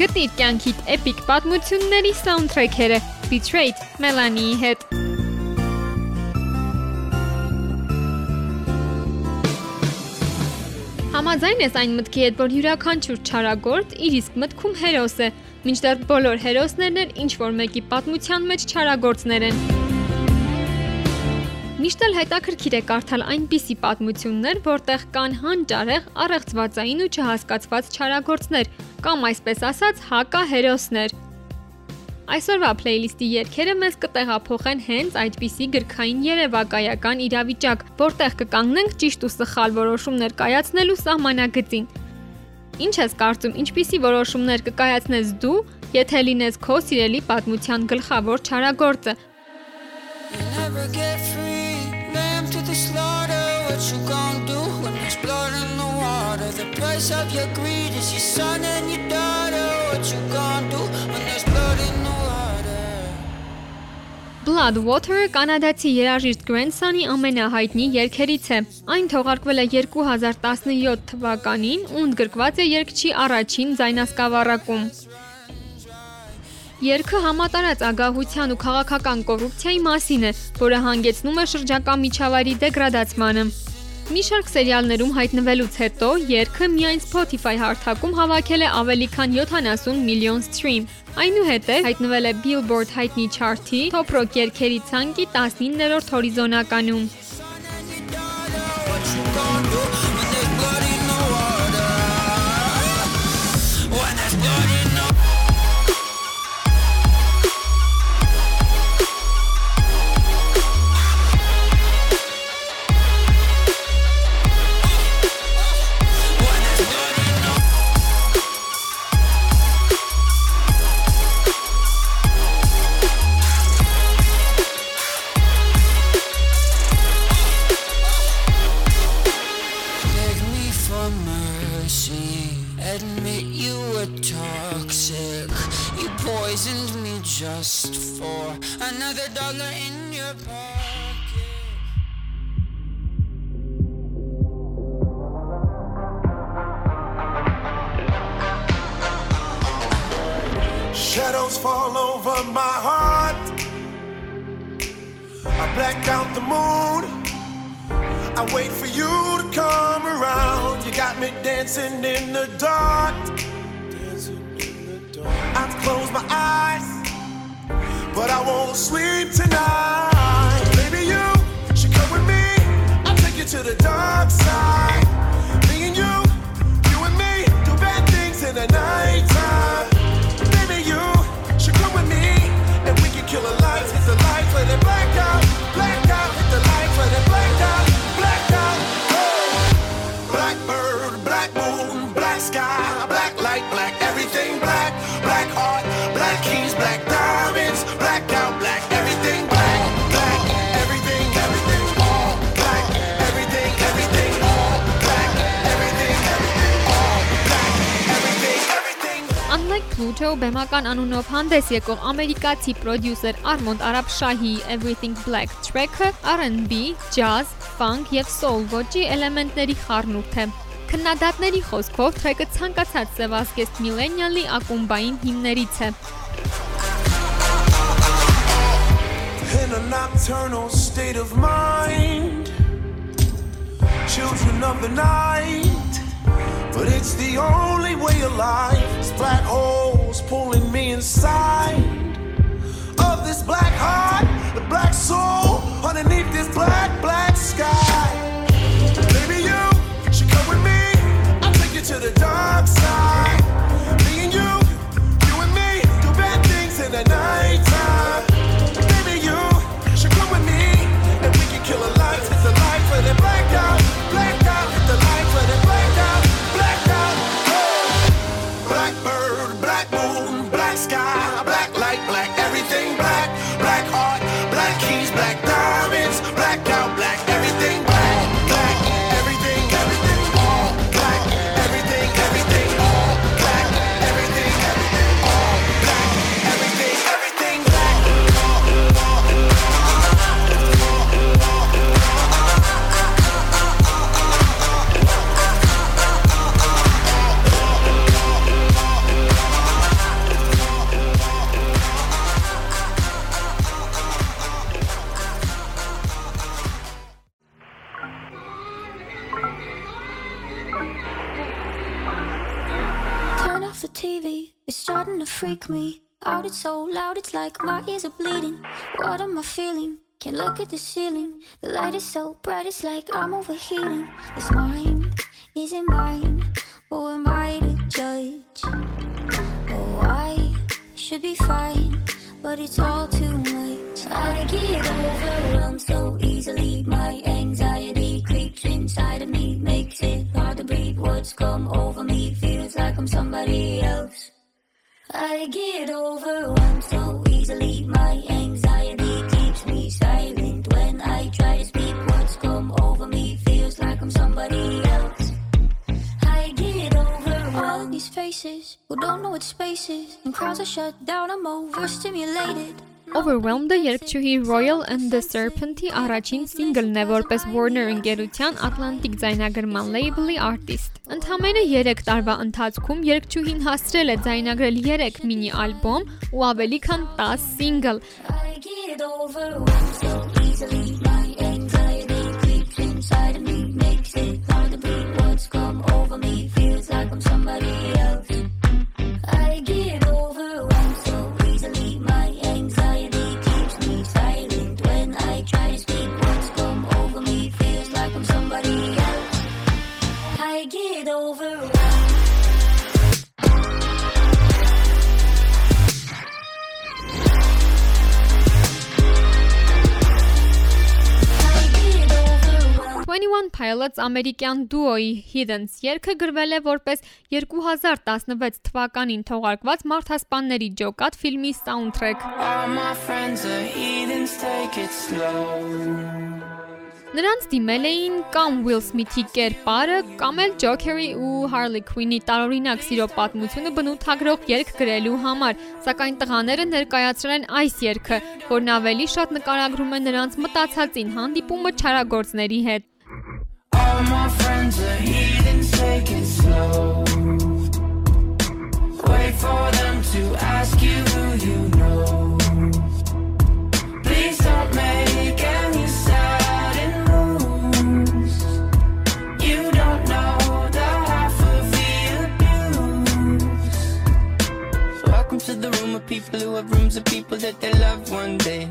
Գտիր կյանքիդ էպիկ պատմությունների սաունդթրեքերը Betrayed Melanie-ի հետ։ Համաձայն ես այն մտքի հետ, որ յուրաքանչյուր չարագործ իր իսկ մտքում հերոս է, մինչդեռ բոլոր հերոսներն են ինչ որ մեկի պատմության մեջ չարագործներ են։ Միշտ էլ հետաքրքիր է կարդալ այնպիսի պատմություններ, որտեղ կան հանճարեղ, առեղծվածային ու չհասկացված չարագործներ, կամ այսպես ասած, հակահերոսներ։ Այսօրվա պլեյլիստի երգերը մեզ կտեղափոխեն հենց այդպիսի գրքային երևակայական իրավիճակ, որտեղ կկանգնենք ճիշտ ու սխալ որոշումներ կայացնելու սահմանագծին։ Ինչ ես կարծում, ինչպիսի որոշումներ կկայացնես դու, եթե լինես քո սիրելի պատմության գլխավոր չարագործը։ Never get free. The slaughter. What you gonna do when there's blood in the water? The price of your greed is your son and your daughter. What you gonna do when there's blood in the water? Blood Water-ը կանադացի երաժիշտ Grandson-ի ամենահայտնի երգերից է։ Այն թողարկվել է 2017 թվականին ու ընդգրկված է երգչի առաջին ձայնասկավառակում։ Երգը համատարած ագահության ու քաղաքական կոռուպցիայի մասին է, որը հանգեցնում է շրջակա միջավայրի դեգրադացմանը։ Մի շարք սերիալներում հայտնվելուց հետո երգը միայն Spotify հարթակում հավաքել է ավելի քան 70 միլիոն սթրիմ։ Այնուհետև հայտնվել է Billboard հայտնի չարթի Top Rock երգերի ցանկի 19-րդ հորիզոնականում։ dark. I close my eyes, but I won't sleep tonight. Baby, you should come with me. I'll take you to the dark side. Pluto բեմական անունով հանդես եկող ամերիկացի պրոդյուսեր Arab Shahi Everything Black track-ը R&B, jazz, funk եւ soul ոճի էլեմենտների խառնուրդ է։ Քննադատների խոսքով թրեքը ցանկացած սևազգեստ միլենիալի ակումբային հիմներից է։ in a nocturnal state of mind. Children of the night, but it's the only way of life. It's black holes pulling me inside of this black heart, the black soul underneath this black, black sky. Baby, you should come with me. I'll take you to the dark side. sky. It's it's like my ears are bleeding. What am I feeling? Can't look at the ceiling. The light is so bright, it's like I'm overheating. It's mine, is it mine? Who am I to judge? Oh, I should be fine, but it's all too much. I get overwhelmed so easily. My anxiety creeps inside of me, makes it hard to breathe. Words come over me, feels like I'm somebody else. I get overwhelmed so easily. My anxiety keeps me silent when I try to speak. Words come over me, feels like I'm somebody else. I get overwhelmed. All these faces who don't know what space is, and crowds are shut down. I'm overstimulated. Overwhelmed-ը երգչուհի Royal and the Serpent-ի առաջին սինգլն է որպես Warner ընկերության Atlantic ձայնագրման լեյբլի արտիստ։ Ընդամենը 3 տարվա ընթացքում երգչուհին հասցրել է ձայնագրել 3 մինի ալբոմ ու ավելի քան 10 սինգլ։ I get overwhelmed so easily. My ամերիկյան դուոյի Hidden-ս երգը գրվել է որպես 2016 թվականին թողարկված Մարդասպանների ջոկատ ֆիլմի սաունդթրեք։ All my friends are heathens, take it slow. Նրանց դիմել էին կամ Will Smith-ի կերպարը, կամ էլ Joker-ի ու Harley Quinn-ի տարօրինակ սիրո պատմությունը բնութագրող երգ գրելու համար, սակայն տղաները ներկայացրել են այս երգը, որն ավելի շատ նկարագրում է նրանց մտածածին հանդիպումը չարագործների հետ։ friends are take it slow. Wait for them to ask you who you know. Please don't make any sudden moves. You don't know the half of the abuse. Welcome to the room of people who have rooms of people that they love one day.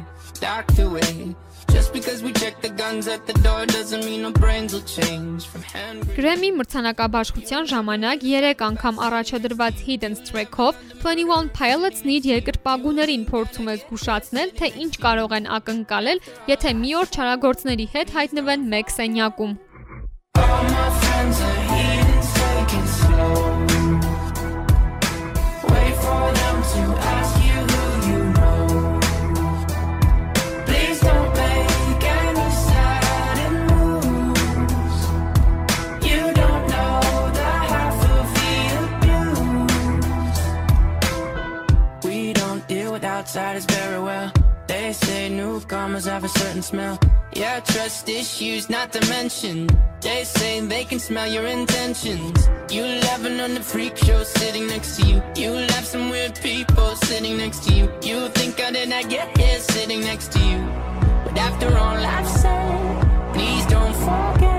Just because we check the guns at the door doesn't mean our brains will change. From hand Grammy մրցանակաբաշխության ժամանակ 3 անգամ առաջադրված Hidden Track-ով 21 Pilots-ն իր երկրպագուներին փորձում է զգուշացնել, թե ինչ կարող են ակնկալել, եթե մի օր չարագործների հետ հայտնվեն մեկ սենյակում։ All my friends are say newcomers have a certain smell. Yeah, trust issues, not to mention. They say they can smell your intentions. You laughing on the freak show sitting next to you. You have some weird people sitting next to you. You think I did not get here sitting next to you. But after all I've said, please don't forget.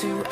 To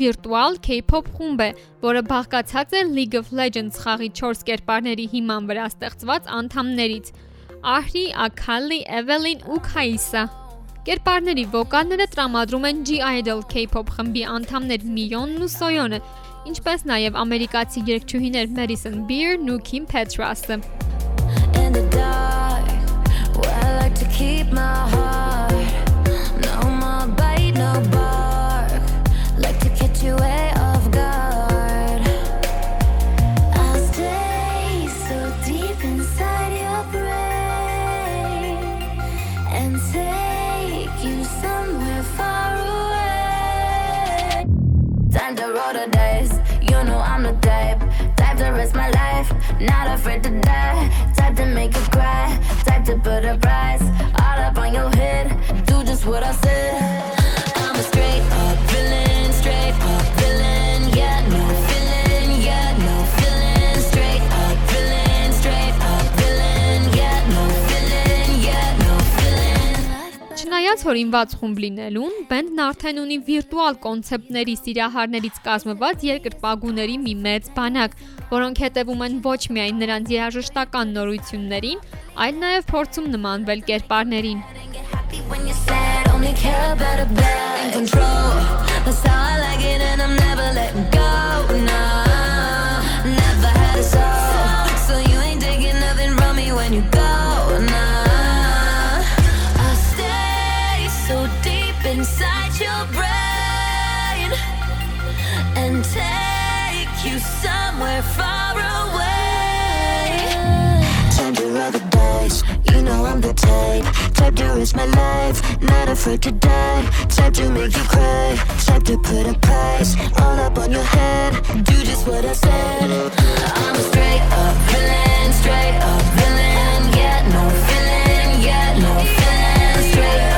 վիրտուալ K-pop խումբ է, որը բաղկացած է League of Legends խաղի 4 կերպարների հիման վրա ստեղծված անդամներից՝ Ahri, Akali, Evelyn ու Kaisa։ Կերպարների վոկալները տրամադրում են G-Idol K-pop խմբի անդամներ Միոնն ու Սոյոնը, ինչպես նաև ամերիկացի երգչուհիներ Madison Beer-ն ու Kim Petras-ը։ like to keep my heart. Not afraid to die, type to make you cry, type to put a price all up on your head. Do just what I said. I'm a straight up villain, straight up Չնայած հորինված խումբ լինելուն, բենդն արդեն ունի վիրտուալ կոնցեպտների սիրահարներից կազմված երկրպագուների մի մեծ բանակ, որոնք հետևում են ոչ միայն նրանց երաժշտական նորություններին, այլ նաև փորձում նմանվել կերպարներին։ Get happy when you're somewhere far away. Time to roll the dice. You know I'm the type. Type to risk my life. Not afraid to die. Type to make you cry. Type to put a price all up on your head. Do just what I said. I'm a straight up villain. Straight up villain. Yeah, no feeling. Yeah, no feeling. Straight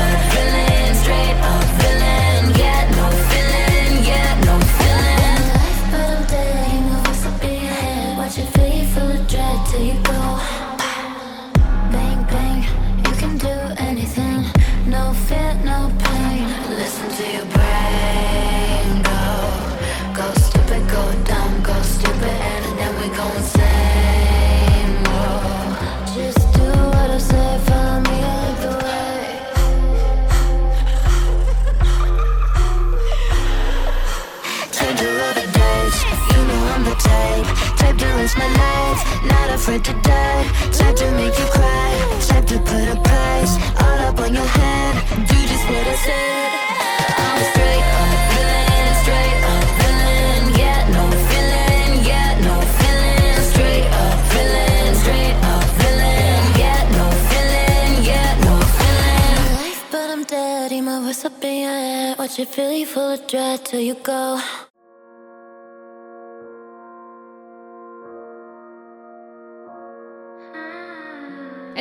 till you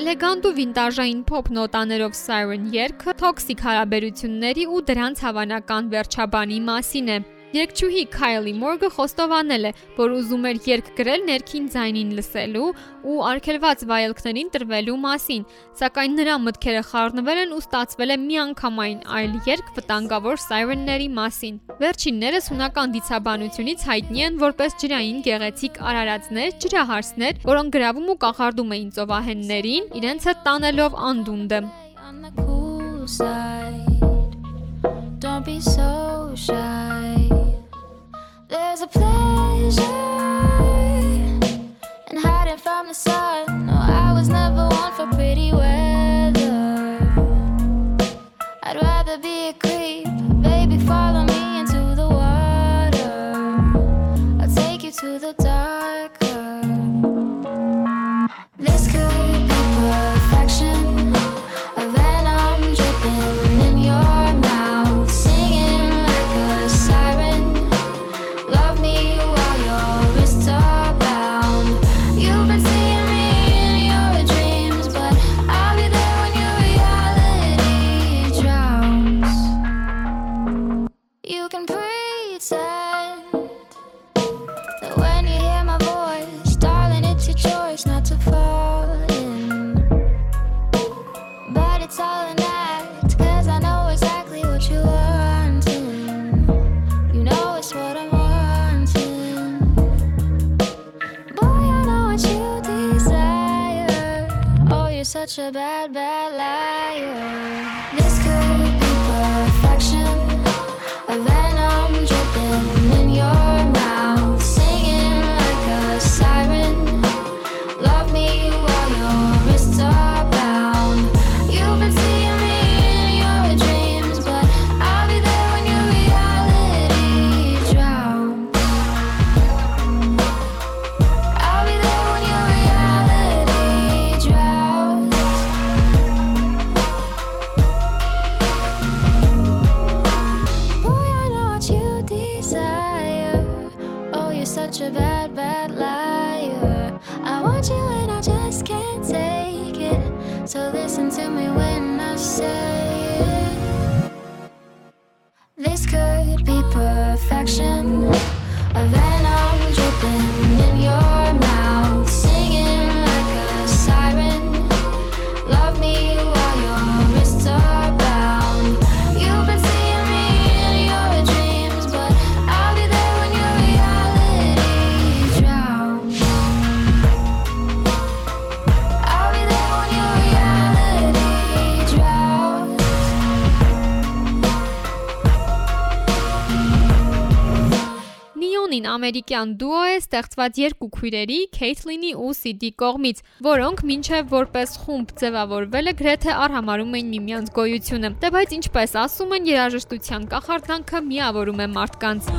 Էլեգանտ ու վինտաժային փոփ նոտաներով Siren երգը տոքսիկ հարաբերությունների ու դրանց հավանական վերջաբանի մասին է։ Երգչուհի Քայլի Մորգը խոստովանել է, որ ուզում էր երգ գրել ներքին ձայնին լսելու ու արգելված վայելքներին տրվելու մասին, սակայն նրա մտքերը խառնվել են ու ստացվել է միանգամայն այլ երգ վտանգավոր Siren-ների մասին։ Վերջիններս հունական դիցաբանությունից հայտնի են որպես ջրային գեղեցիկ արարածներ, ջրահարսներ, որոնք գրավում ու կախարդում էին ծովահեններին, իրենց հետ տանելով անդունդը։ on the cool side. Don't be so shy. There's a pleasure in hiding from the sun. No, I was never one for pretty weather. I'd rather be a creep. Baby, follow me into the water. I'll take you to the darker. Ամերիկյան դուո է ստեղծված երկու քույրերի Քեյթլինի ու Սիդի կողմից, որոնք մինչև որպես խումբ ձևավորվելը գրեթե արհամարում էին միմյանց գոյությունը։ Դե բայց ինչպես ասում են, երաժշտության կախարդանքը միավորում է մարդկանց։?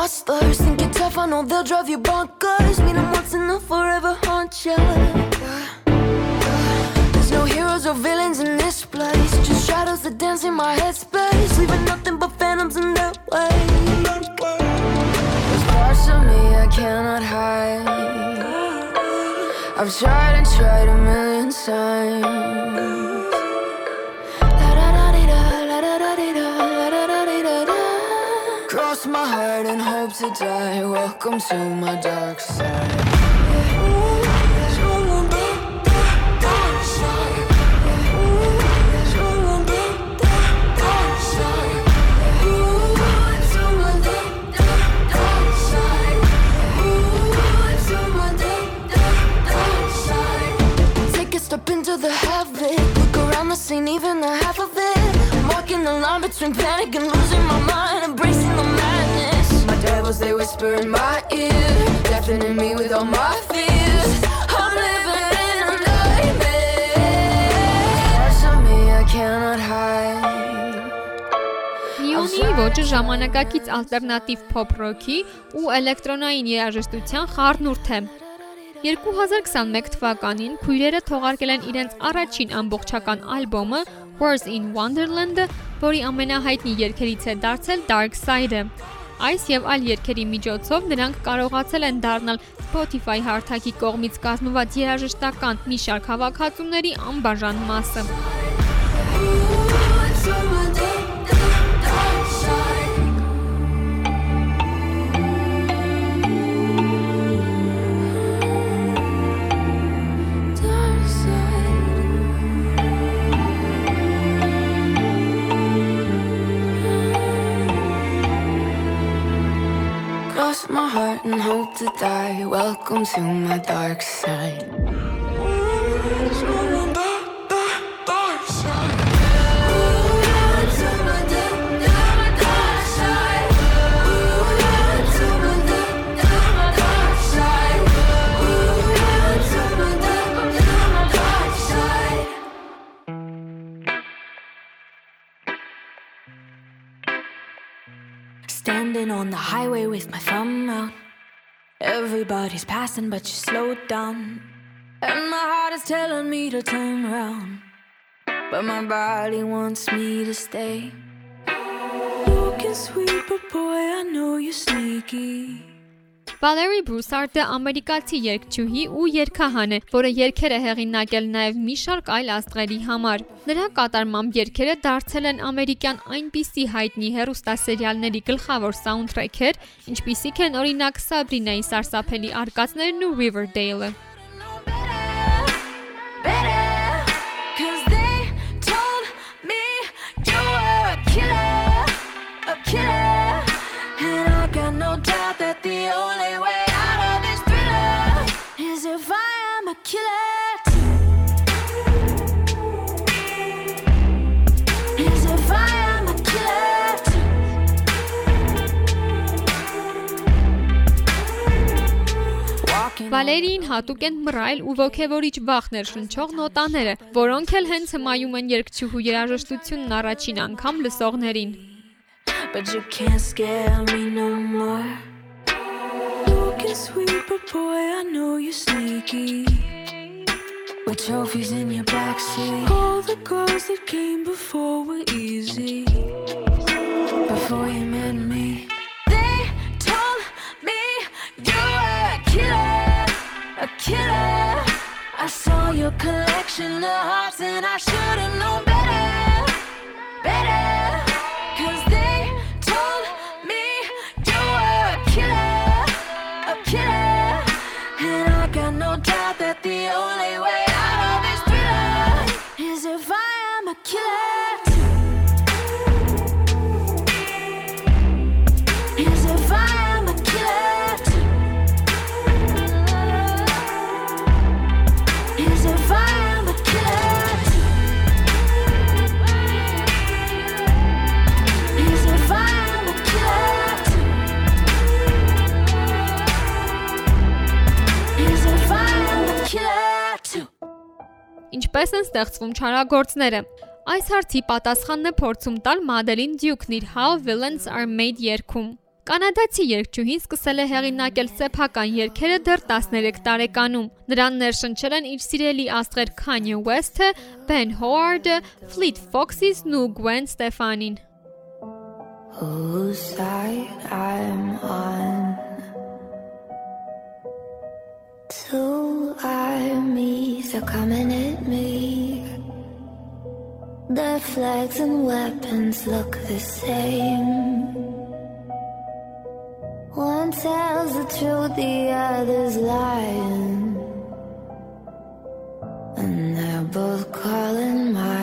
Think you're tough, I know they'll drive you bonkers. Meet them once and they'll forever haunt you. That dance in my headspace. Leaving nothing but phantoms in their way. There's parts of me I cannot hide. I've tried and tried a million times. Cross my heart and hope to die. Welcome to my dark side. Into the heaven. Look around the scene, even the half of it. I'm walking the line between panic and losing my mind, embracing the madness. My devils, they whisper in my ear, deafening me with all my fears. I'm living in a nightmare. Parts of me I cannot hide. Նիոնի ոճը ժամանակակից ալտերնատիվ փոփ ռոքի ու էլեկտրոնային երաժշտության խառնուրդ է։ 2021 թվականին քույրերը թողարկել են իրենց առաջին ամբողջական ալբոմը Wars in Wonderland-ը, որի ամենահայտնի երգերից է դարձել Dark Side-ը։ Այս եւ այլ երգերի միջոցով նրանք կարողացել են դառնալ Spotify հարթակի կողմից կազմված երաժշտական մի շարք հավաքածուների անբաժան մասը։ my heart and hope to die. Welcome to my dark side. Highway with my thumb out. Everybody's passing, but you slowed down. And my heart is telling me to turn around. But my body wants me to stay. Looking sweet, but boy, I know you're sneaky. Valerie Broussard-ը ամերիկացի երգչուհի ու երգահան է, որը երգեր է հեղինակել նաև մի շարք այլ աստղերի համար։ Նրա կատարմամբ երգերը դարձել են ամերիկյան այնպիսի հայտնի հեռուստասերիալների գլխավոր սաունդթրեքեր, ինչպիսիք են օրինակ Sabrina-ի սարսափելի արկածներն ու Riverdale-ը։ Վալերիին հատուկ են մռայլ ու ոգևորիչ վախ ներշնչող նոտաները, որոնք էլ հենց հմայում են երգչուհու երաժշտությունն առաջին անգամ լսողներին։ But you can't scare me no more. Get sweet, but boy, I know you're sneaky. With trophies in your backseat. All the girls that came before were easy. Before you met me, killer. I saw your collection of hearts and I should've known better, better. Ինչպես են ստեղծվում չարագործները։ Այս հարցի պատասխանն է փորձում տալ Մադելին Դյուքն իր How Villains Are Made երգում։ Կանադացի երգչուհին սկսել է հեղինակել սեփական երգերը դեռ 13 տարեկանում։ Նրան ներշնչել են իր սիրելի աստղեր Kanye West-ը, Ben Howard-ը, Fleet Foxes-ն ու Gwen Stefani-ն։ Whose side I'm on. Two armies are coming at me. Their flags and weapons look the same. One tells the truth, the other's lying. And they're both calling my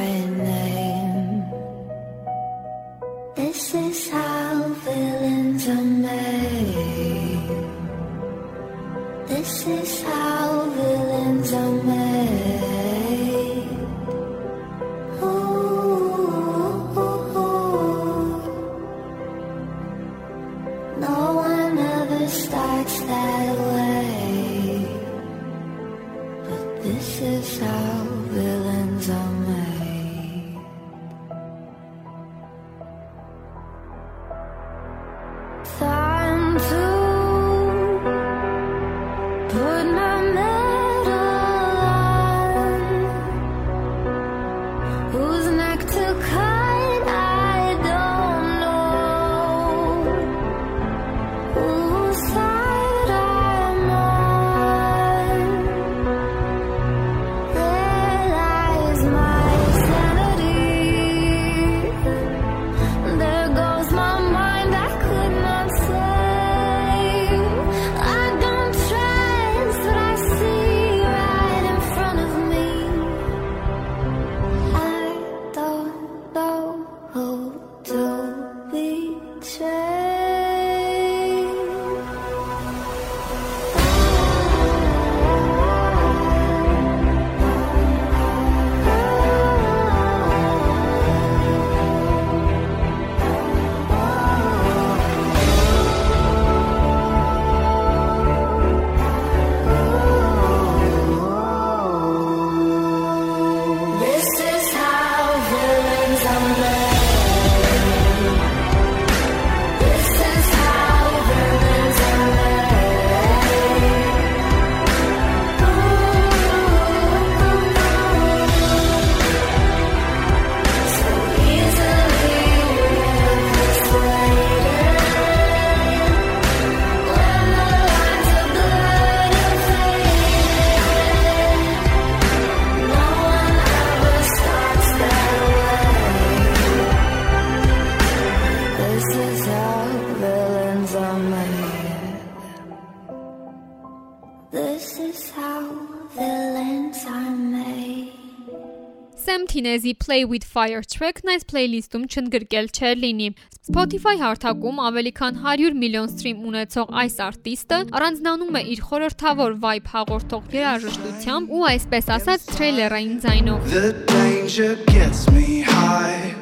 Tinezi Play with Fire track-ն այս playlist-ում չընդգրկել չէր լինի։ Spotify հարթակում ավելի քան 100 միլիոն սթրիմ ունեցող այս արտիստը առանձնանում է իր խորհրդավոր vibe հաղորդող երաժշտությամբ ու այսպես ասած թրեյլերային ձայնով։ The danger gets me high.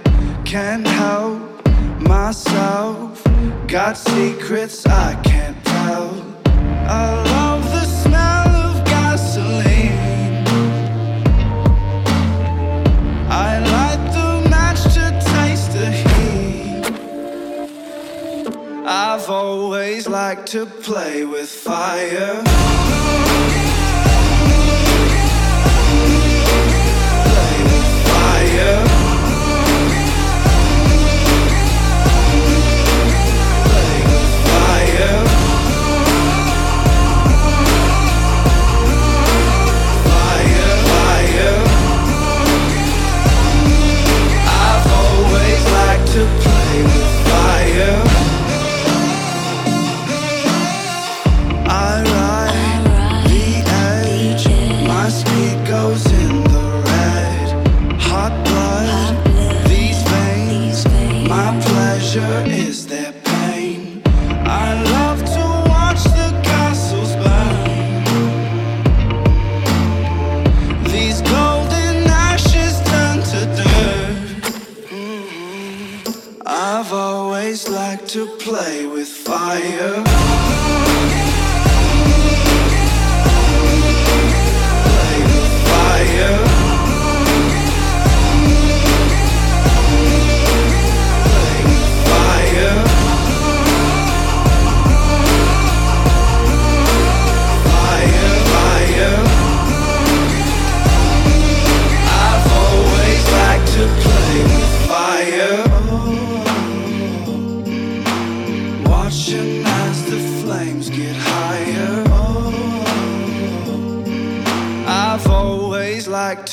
Can't help myself. Got secrets I can't tell. I love like to play with fire. Play with fire. Play with. Fire,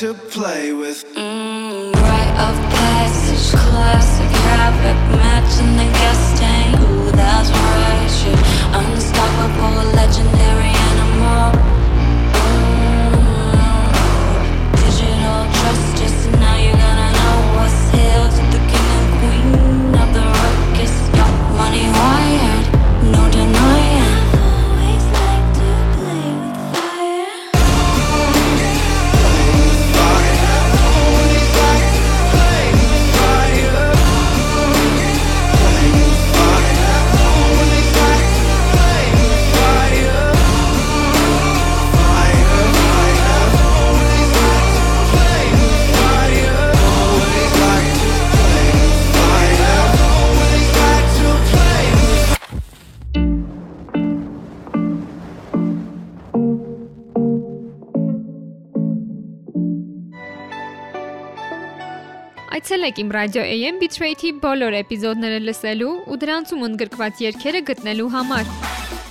to play with Mm, rite of passage, classic havoc, matching the gas tank. Ooh, that's right, shit. Unstoppable, legendary Այցելեք իմ ռադիո AM Bitrate-ի բոլոր էպիզոդները լսելու ու դրանցում ընդգրկված երգերը գտնելու համար։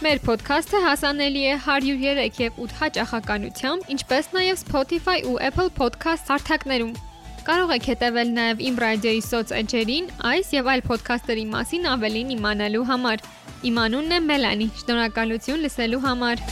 Մեր ոդքասթը հասանելի է 103 եւ 8 հաճախականությամբ, ինչպես նաեւ Spotify ու Apple Podcast հարթակներում։ Կարող եք հետևել նաև իմ ռադիոյի սոցեջերին, այս եւ այլ ոդքասթերի մասին ավելին իմանալու համար։ Իմ անունն է Մելանի։ Շնորհակալություն լսելու համար։